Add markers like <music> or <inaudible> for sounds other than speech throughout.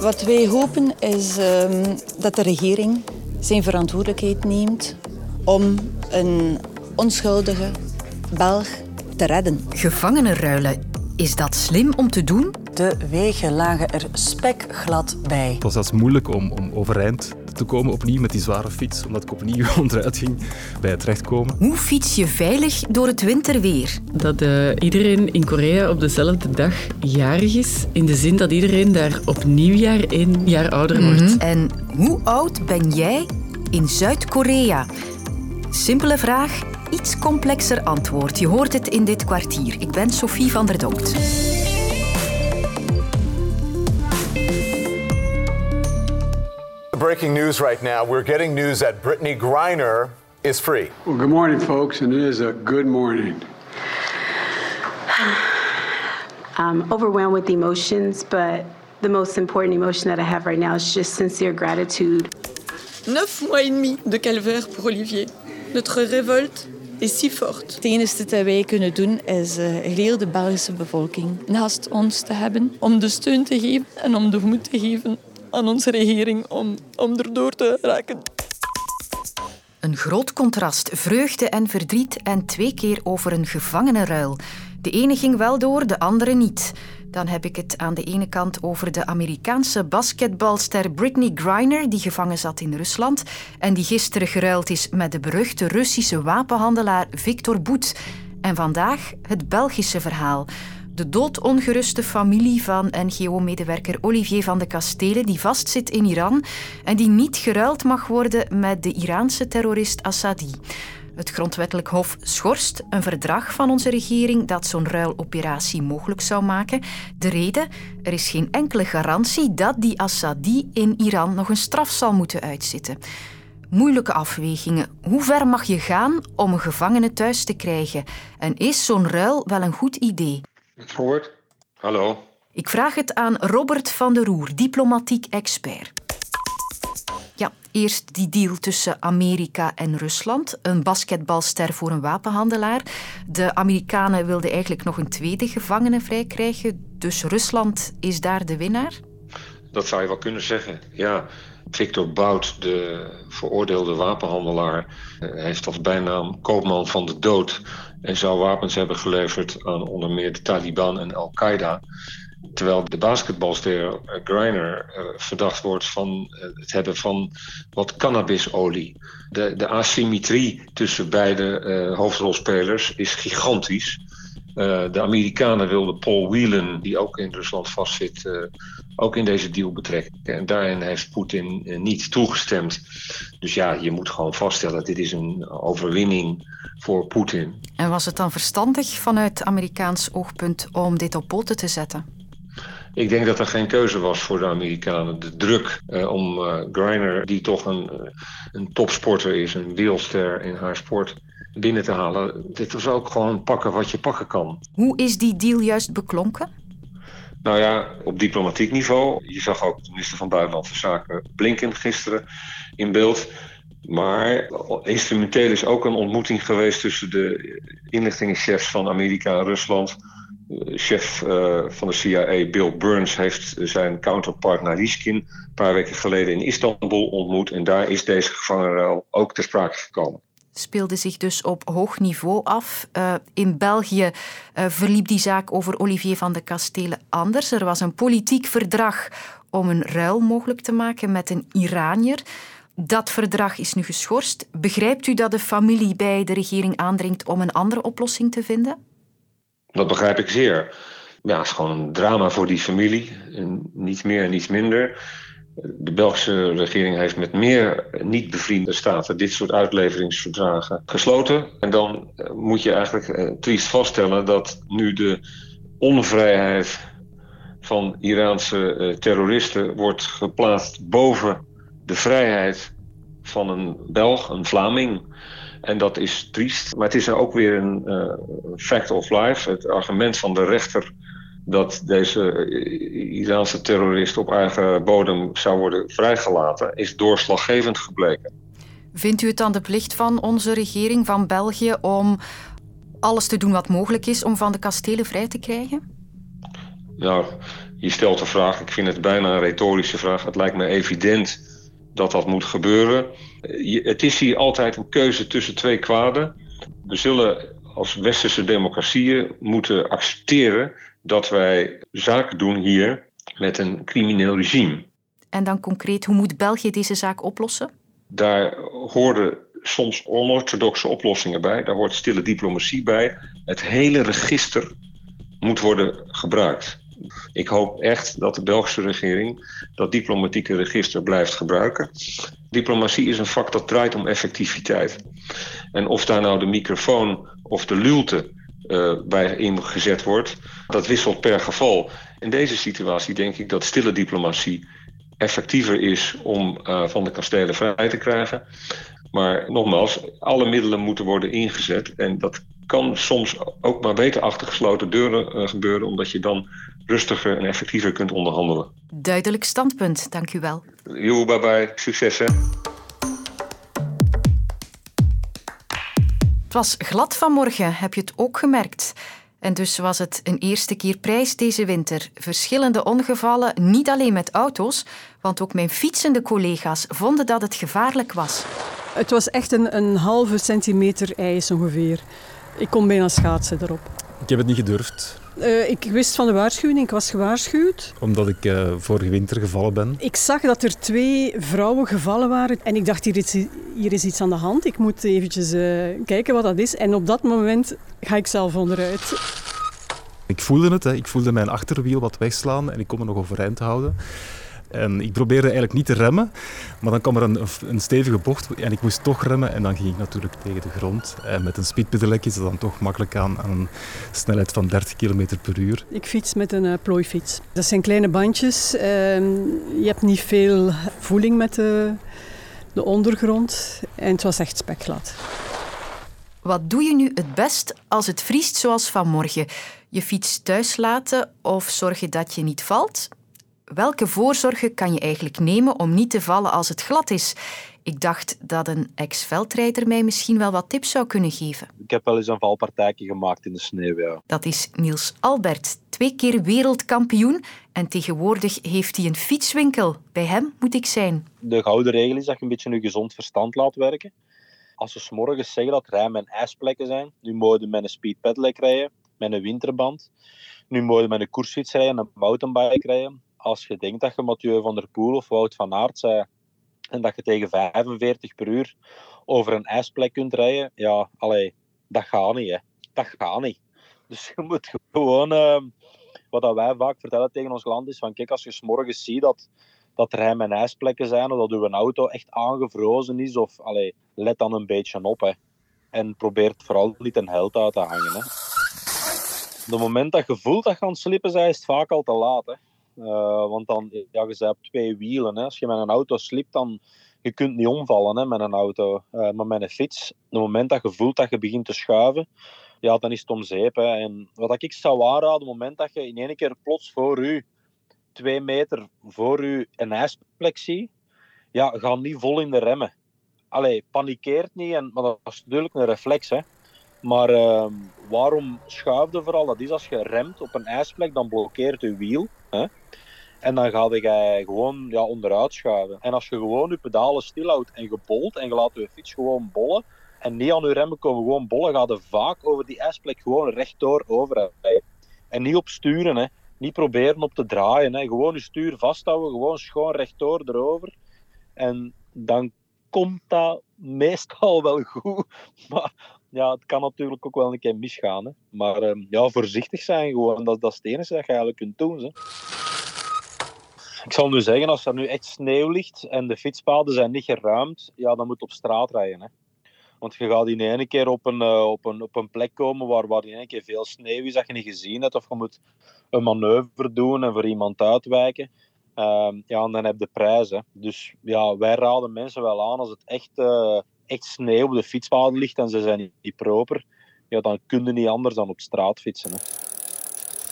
Wat wij hopen is ehm, dat de regering zijn verantwoordelijkheid neemt om een onschuldige Belg te redden. Gevangenenruilen, is dat slim om te doen? De wegen lagen er spekglad bij. Het was zelfs moeilijk om, om overeind te komen opnieuw met die zware fiets, omdat ik opnieuw <laughs> onderuit ging bij het terechtkomen. Hoe fiets je veilig door het winterweer? Dat uh, iedereen in Korea op dezelfde dag jarig is, in de zin dat iedereen daar op nieuwjaar één jaar ouder wordt. Mm -hmm. En hoe oud ben jij in Zuid-Korea? Simpele vraag, iets complexer antwoord. Je hoort het in dit kwartier. Ik ben Sophie van der Dokt. Breaking news right now. We're getting news that Brittany Griner is free. Well, good morning, folks, and it is a good morning. <sighs> I'm overwhelmed with emotions, but the most important emotion that I have right now is just sincere gratitude. Neuf mois et demi de calvaire pour Olivier. Notre révolte is si forte. Het enige dat wij kunnen doen is uh, heel de Belgische bevolking naast ons te hebben. Om de steun te geven en om de moed te geven aan onze regering om, om erdoor te raken. Een groot contrast, vreugde en verdriet en twee keer over een gevangenenruil. De ene ging wel door, de andere niet. Dan heb ik het aan de ene kant over de Amerikaanse basketbalster Britney Griner, die gevangen zat in Rusland en die gisteren geruild is met de beruchte Russische wapenhandelaar Victor Boet. En vandaag het Belgische verhaal. De doodongeruste familie van NGO-medewerker Olivier van de Kastelen, die vastzit in Iran en die niet geruild mag worden met de Iraanse terrorist Assadi. Het Grondwettelijk Hof schorst een verdrag van onze regering dat zo'n ruiloperatie mogelijk zou maken. De reden? Er is geen enkele garantie dat die Assadi in Iran nog een straf zal moeten uitzitten. Moeilijke afwegingen. Hoe ver mag je gaan om een gevangene thuis te krijgen? En is zo'n ruil wel een goed idee? Robert, hallo. Ik vraag het aan Robert van der Roer, diplomatiek expert. Ja, eerst die deal tussen Amerika en Rusland. Een basketbalster voor een wapenhandelaar. De Amerikanen wilden eigenlijk nog een tweede gevangene vrijkrijgen. Dus Rusland is daar de winnaar? Dat zou je wel kunnen zeggen, ja. Victor Bout, de veroordeelde wapenhandelaar, heeft als bijnaam koopman van de dood en zou wapens hebben geleverd aan onder meer de Taliban en Al-Qaeda. Terwijl de basketbalster Griner uh, verdacht wordt van het hebben van wat cannabisolie. De, de asymmetrie tussen beide hoofdrolspelers is gigantisch. Uh, de Amerikanen wilden Paul Whelan, die ook in Rusland vastzit, ook in deze deal betrekken. En daarin heeft Poetin niet toegestemd. Dus ja, je moet gewoon vaststellen, dit is een overwinning voor Poetin. En was het dan verstandig vanuit Amerikaans oogpunt om dit op poten te zetten? Ik denk dat er geen keuze was voor de Amerikanen. De druk eh, om uh, Griner, die toch een, een topsporter is, een wereldster in haar sport, binnen te halen. Dit was ook gewoon pakken wat je pakken kan. Hoe is die deal juist beklonken? Nou ja, op diplomatiek niveau. Je zag ook de minister van Buitenlandse Zaken Blinken gisteren in beeld. Maar instrumenteel is ook een ontmoeting geweest tussen de inlichtingenchefs van Amerika en Rusland. Chef uh, van de CIA, Bill Burns, heeft zijn counterpart Nariskin een paar weken geleden in Istanbul ontmoet. En daar is deze gevangenruil ook ter sprake gekomen speelde zich dus op hoog niveau af. Uh, in België uh, verliep die zaak over Olivier van de Kastelen anders. Er was een politiek verdrag om een ruil mogelijk te maken met een Iranier. Dat verdrag is nu geschorst. Begrijpt u dat de familie bij de regering aandringt om een andere oplossing te vinden? Dat begrijp ik zeer. Ja, het is gewoon een drama voor die familie. Niet meer en niet minder. De Belgische regering heeft met meer niet bevriende staten dit soort uitleveringsverdragen gesloten. En dan moet je eigenlijk eh, triest vaststellen dat nu de onvrijheid van Iraanse eh, terroristen wordt geplaatst boven de vrijheid van een Belg, een Vlaming. En dat is triest. Maar het is ook weer een fact of life. Het argument van de rechter dat deze Iraanse terrorist op eigen bodem zou worden vrijgelaten, is doorslaggevend gebleken. Vindt u het dan de plicht van onze regering van België om alles te doen wat mogelijk is om van de kastelen vrij te krijgen? Nou, Je stelt de vraag, ik vind het bijna een retorische vraag. Het lijkt me evident dat dat moet gebeuren. Het is hier altijd een keuze tussen twee kwaden. We zullen als westerse democratieën moeten accepteren dat wij zaken doen hier met een crimineel regime. En dan concreet, hoe moet België deze zaak oplossen? Daar hoorden soms onorthodoxe oplossingen bij. Daar hoort stille diplomatie bij. Het hele register moet worden gebruikt. Ik hoop echt dat de Belgische regering dat diplomatieke register blijft gebruiken. Diplomatie is een vak dat draait om effectiviteit. En of daar nou de microfoon of de lulte uh, bij ingezet wordt, dat wisselt per geval. In deze situatie denk ik dat stille diplomatie effectiever is om uh, van de kastelen vrij te krijgen. Maar nogmaals, alle middelen moeten worden ingezet. En dat kan soms ook maar beter achter gesloten deuren uh, gebeuren, omdat je dan rustiger en effectiever kunt onderhandelen. Duidelijk standpunt, dank u wel. Jo, bye bye. Succes hè. Het was glad vanmorgen, heb je het ook gemerkt? En dus was het een eerste keer prijs deze winter. Verschillende ongevallen, niet alleen met auto's, want ook mijn fietsende collega's vonden dat het gevaarlijk was. Het was echt een, een halve centimeter ijs ongeveer. Ik kon bijna schaatsen erop. Ik heb het niet gedurfd. Uh, ik wist van de waarschuwing, ik was gewaarschuwd. Omdat ik uh, vorige winter gevallen ben. Ik zag dat er twee vrouwen gevallen waren en ik dacht, hier is, hier is iets aan de hand. Ik moet eventjes uh, kijken wat dat is. En op dat moment ga ik zelf onderuit. Ik voelde het, hè. ik voelde mijn achterwiel wat wegslaan en ik kon me nog overeind houden. En ik probeerde eigenlijk niet te remmen, maar dan kwam er een, een stevige bocht en ik moest toch remmen. En dan ging ik natuurlijk tegen de grond. En met een speedpedelec is dat dan toch makkelijk aan, aan een snelheid van 30 km per uur. Ik fiets met een uh, plooifiets. Dat zijn kleine bandjes. Uh, je hebt niet veel voeling met de, de ondergrond. En het was echt spekglad. Wat doe je nu het best als het vriest zoals vanmorgen? Je fiets thuis laten of zorgen dat je niet valt? Welke voorzorgen kan je eigenlijk nemen om niet te vallen als het glad is? Ik dacht dat een ex-veldrijder mij misschien wel wat tips zou kunnen geven. Ik heb wel eens een valpartijtje gemaakt in de sneeuw, ja. Dat is Niels Albert, twee keer wereldkampioen. En tegenwoordig heeft hij een fietswinkel. Bij hem moet ik zijn. De gouden regel is dat je een beetje je gezond verstand laat werken. Als ze s'morgens zeggen dat rijm- en ijsplekken zijn, nu moet je met een speedpedelec rijden, met een winterband. Nu moet je met een koersfiets rijden, een mountainbike rijden als je denkt dat je Mathieu van der Poel of Wout van Aert zei en dat je tegen 45 per uur over een ijsplek kunt rijden, ja, allee, dat gaat niet, hè. Dat gaat niet. Dus je moet gewoon, uh, wat wij vaak vertellen tegen ons land is, van kijk, als je s'morgens ziet dat, dat er heim- en ijsplekken zijn, of dat uw auto echt aangevrozen is, of allee, let dan een beetje op, hè. En probeer vooral niet een held uit te hangen. Op het moment dat je voelt dat je aan het slippen bent, is het vaak al te laat, hè. Uh, want dan, ja, je op twee wielen. Hè. Als je met een auto slipt, dan je kunt niet omvallen hè, met een auto. Uh, maar met een fiets, op het moment dat je voelt dat je begint te schuiven, ja, dan is het om zeep. Hè. En wat ik zou aanraden, op het moment dat je in één keer plots voor u, twee meter voor u, een ijsplek ziet, ja, ga niet vol in de remmen. Allee, panikeert niet, en, maar dat is natuurlijk een reflex. Hè. Maar uh, waarom schuifde vooral? Dat is als je remt op een ijsplek, dan blokkeert je wiel. En dan ga je gewoon ja, onderuit schuiven. En als je gewoon je pedalen stilhoudt en je bolt en je laat je fiets gewoon bollen en niet aan je remmen komen gewoon bollen, ga je vaak over die ijsplek gewoon rechtdoor overrijden. En niet op sturen, hè. niet proberen op te draaien. Hè. Gewoon je stuur vasthouden, gewoon schoon rechtdoor erover. En dan komt dat meestal wel goed. <laughs> Maar ja, het kan natuurlijk ook wel een keer misgaan. Maar um, ja, voorzichtig zijn gewoon, dat, dat is het enige dat je eigenlijk kunt doen. Ik zal nu zeggen, als er nu echt sneeuw ligt en de fietspaden zijn niet geruimd, ja, dan moet je op straat rijden. Hè. Want je gaat in één keer op een, uh, op een, op een plek komen waar, waar in één keer veel sneeuw is dat je niet gezien hebt. Of je moet een manoeuvre doen en voor iemand uitwijken. Uh, ja, en dan heb je prijzen. Dus ja, wij raden mensen wel aan als het echt... Uh, echt sneeuw op de fietspaden ligt en ze zijn niet proper, ja, dan kun je niet anders dan op straat fietsen. Hè.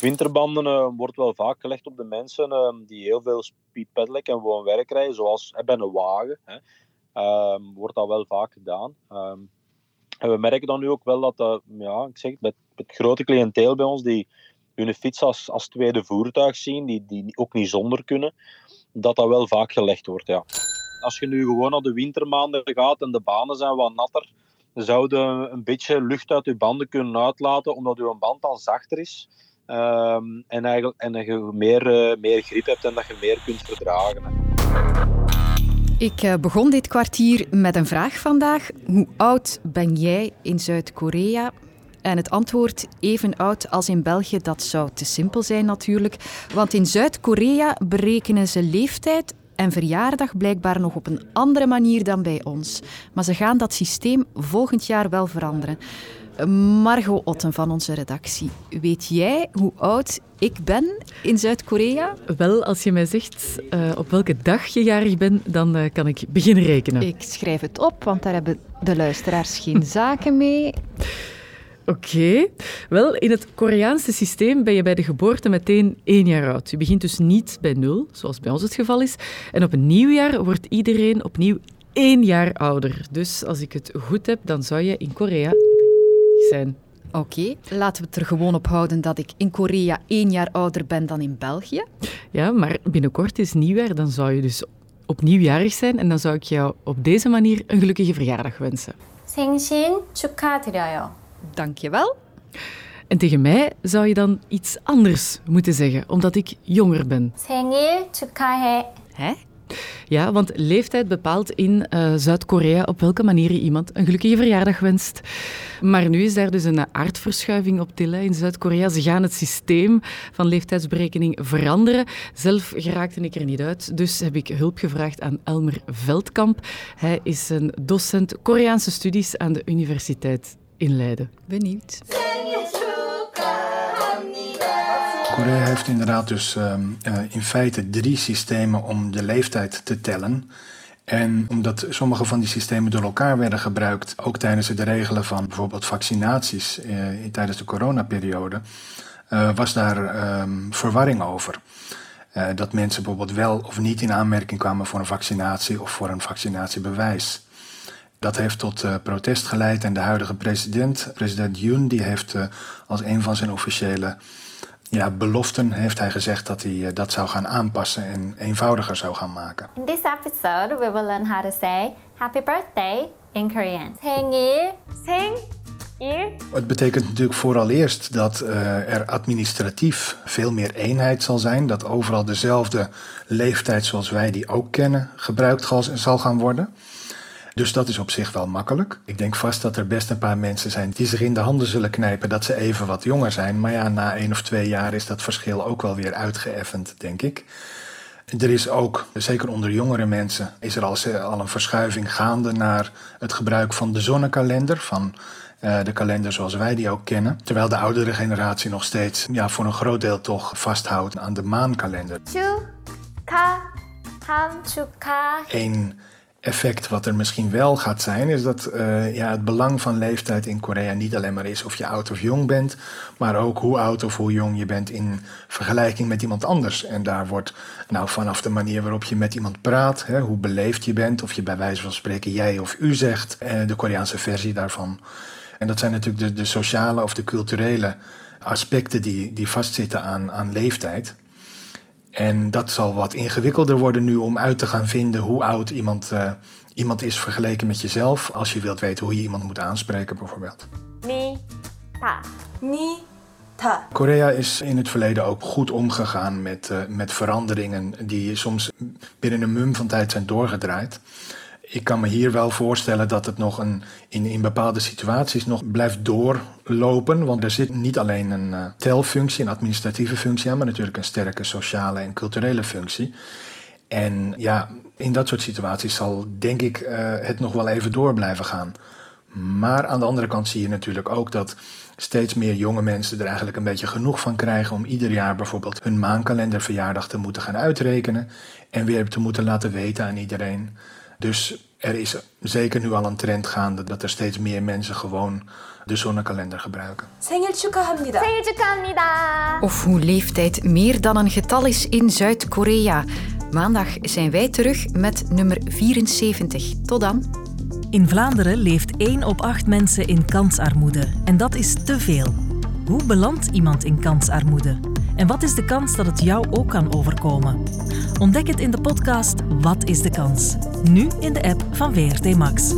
Winterbanden uh, wordt wel vaak gelegd op de mensen uh, die heel veel speedpedelec en gewoon werk rijden, zoals uh, bij een wagen. Hè. Um, wordt dat wel vaak gedaan. Um, en we merken dan nu ook wel dat, ja, ik zeg, met het grote cliënteel bij ons die, hun fiets als, als tweede voertuig zien, die, die ook niet zonder kunnen, dat dat wel vaak gelegd wordt. Ja. Als je nu gewoon naar de wintermaanden gaat en de banen zijn wat natter, dan zou je een beetje lucht uit je banden kunnen uitlaten, omdat je band al zachter is. Ehm, en, eigenlijk, en dat je meer, uh, meer grip hebt en dat je meer kunt verdragen. Ik uh, begon dit kwartier met een vraag vandaag. Hoe oud ben jij in Zuid-Korea? En het antwoord even oud als in België, dat zou te simpel zijn natuurlijk. Want in Zuid-Korea berekenen ze leeftijd en verjaardag blijkbaar nog op een andere manier dan bij ons. Maar ze gaan dat systeem volgend jaar wel veranderen. Margot Otten van onze redactie, weet jij hoe oud ik ben in Zuid-Korea? Wel, als je mij zegt uh, op welke dag je jarig bent, dan uh, kan ik beginnen rekenen. Ik schrijf het op, want daar hebben de luisteraars geen zaken mee. Oké. Wel, in het Koreaanse systeem ben je bij de geboorte meteen één jaar oud. Je begint dus niet bij nul, zoals bij ons het geval is. En op een nieuw jaar wordt iedereen opnieuw één jaar ouder. Dus als ik het goed heb, dan zou je in Korea zijn. Oké, laten we het er gewoon op houden dat ik in Korea één jaar ouder ben dan in België. Ja, maar binnenkort is nieuwjaar, dan zou je dus opnieuw jarig zijn en dan zou ik jou op deze manier een gelukkige verjaardag wensen. 생신 축하드려요. Dankjewel. En tegen mij zou je dan iets anders moeten zeggen, omdat ik jonger ben. 생일 축하해. Hè? Ja, want leeftijd bepaalt in eh, Zuid-Korea op welke manier je iemand een gelukkige verjaardag wenst. Maar nu is daar dus een aardverschuiving op til. In Zuid-Korea ze gaan het systeem van leeftijdsberekening veranderen. Zelf geraakte ik er niet uit, dus heb ik hulp gevraagd aan Elmer Veldkamp. Hij is een docent Koreaanse studies aan de Universiteit in Leiden. Benieuwd. Korea heeft inderdaad dus uh, in feite drie systemen om de leeftijd te tellen. En omdat sommige van die systemen door elkaar werden gebruikt, ook tijdens het regelen van bijvoorbeeld vaccinaties uh, tijdens de coronaperiode, uh, was daar um, verwarring over. dat mensen bijvoorbeeld wel of niet in aanmerking kwamen voor een vaccinatie of voor een vaccinatiebewijs. Dat heeft tot eh, protest geleid en de huidige president, president Yoon, die heeft eh, als een van zijn officiële ja, beloften heeft hij gezegd dat hij eh, dat zou gaan aanpassen en eenvoudiger zou gaan maken. In this episode we will learn how to say happy birthday in Korean. 생일, 생일. Het betekent natuurlijk vooral eerst dat er administratief veel meer eenheid zal zijn, dat overal dezelfde leeftijd zoals wij die ook kennen gebruikt zal gaan worden. Dus dat is op zich wel makkelijk. Ik denk vast dat er best een paar mensen zijn die zich in de handen zullen knijpen dat ze even wat jonger zijn. Maar ja, na één of twee jaar is dat verschil ook wel weer uitgeëffend, denk ik. Er is ook, zeker onder jongere mensen, is er al, een verschuiving gaande naar het gebruik van de zonnekalender. Van eh, de kalender zoals wij die ook kennen. Terwijl de oudere generatie nog steeds ja, voor een groot deel toch vasthoudt aan de maankalender. Chu, ham, effect wat er misschien wel gaat zijn, is dat uh, ja, het belang van leeftijd in Korea niet alleen maar is of je oud of jong bent, maar ook hoe oud of hoe jong je bent in vergelijking met iemand anders. En daar wordt nou vanaf de manier waarop je met iemand praat, hè, hoe beleefd je bent, of je bij wijze van spreken jij of u zegt, uh, de Koreaanse versie daarvan. En dat zijn natuurlijk de, de sociale of de culturele aspecten die, die vastzitten aan, aan leeftijd. En dat zal wat ingewikkelder worden nu om uit te gaan vinden hoe oud iemand, uh, iemand is vergeleken met jezelf. Als je wilt weten hoe je iemand moet aanspreken, bijvoorbeeld. Ni, ta. Ni, ta. Korea is in het verleden ook goed omgegaan met, uh, met veranderingen die soms binnen een mum van tijd zijn doorgedraaid ik kan me hier wel voorstellen dat het nog een, in, in bepaalde situaties nog blijft doorlopen. Want er zit niet alleen een uh, telfunctie, een administratieve functie aan, maar natuurlijk een sterke sociale en culturele functie. En ja, in dat soort situaties zal denk ik uh, het nog wel even door blijven gaan. Maar aan de andere kant zie je natuurlijk ook dat steeds meer jonge mensen er eigenlijk een beetje genoeg van krijgen om ieder jaar bijvoorbeeld hun maankalenderverjaardag te moeten gaan uitrekenen en weer te moeten laten weten aan iedereen dus er is zeker nu al een trend gaande dat er steeds meer mensen gewoon de zonnekalender gebruiken. 생일 축하합니다. 생일 축하합니다. Of hoe leeftijd meer dan een getal is in Zuid-Korea. Maandag zijn wij terug met nummer 74. Tot dan. In Vlaanderen leeft 1 op 8 mensen in kansarmoede en dat is te veel. Hoe belandt iemand in kansarmoede? En wat is de kans dat het jou ook kan overkomen? Ontdek het in de podcast Wat is de kans? Nu in de app van VRT Max.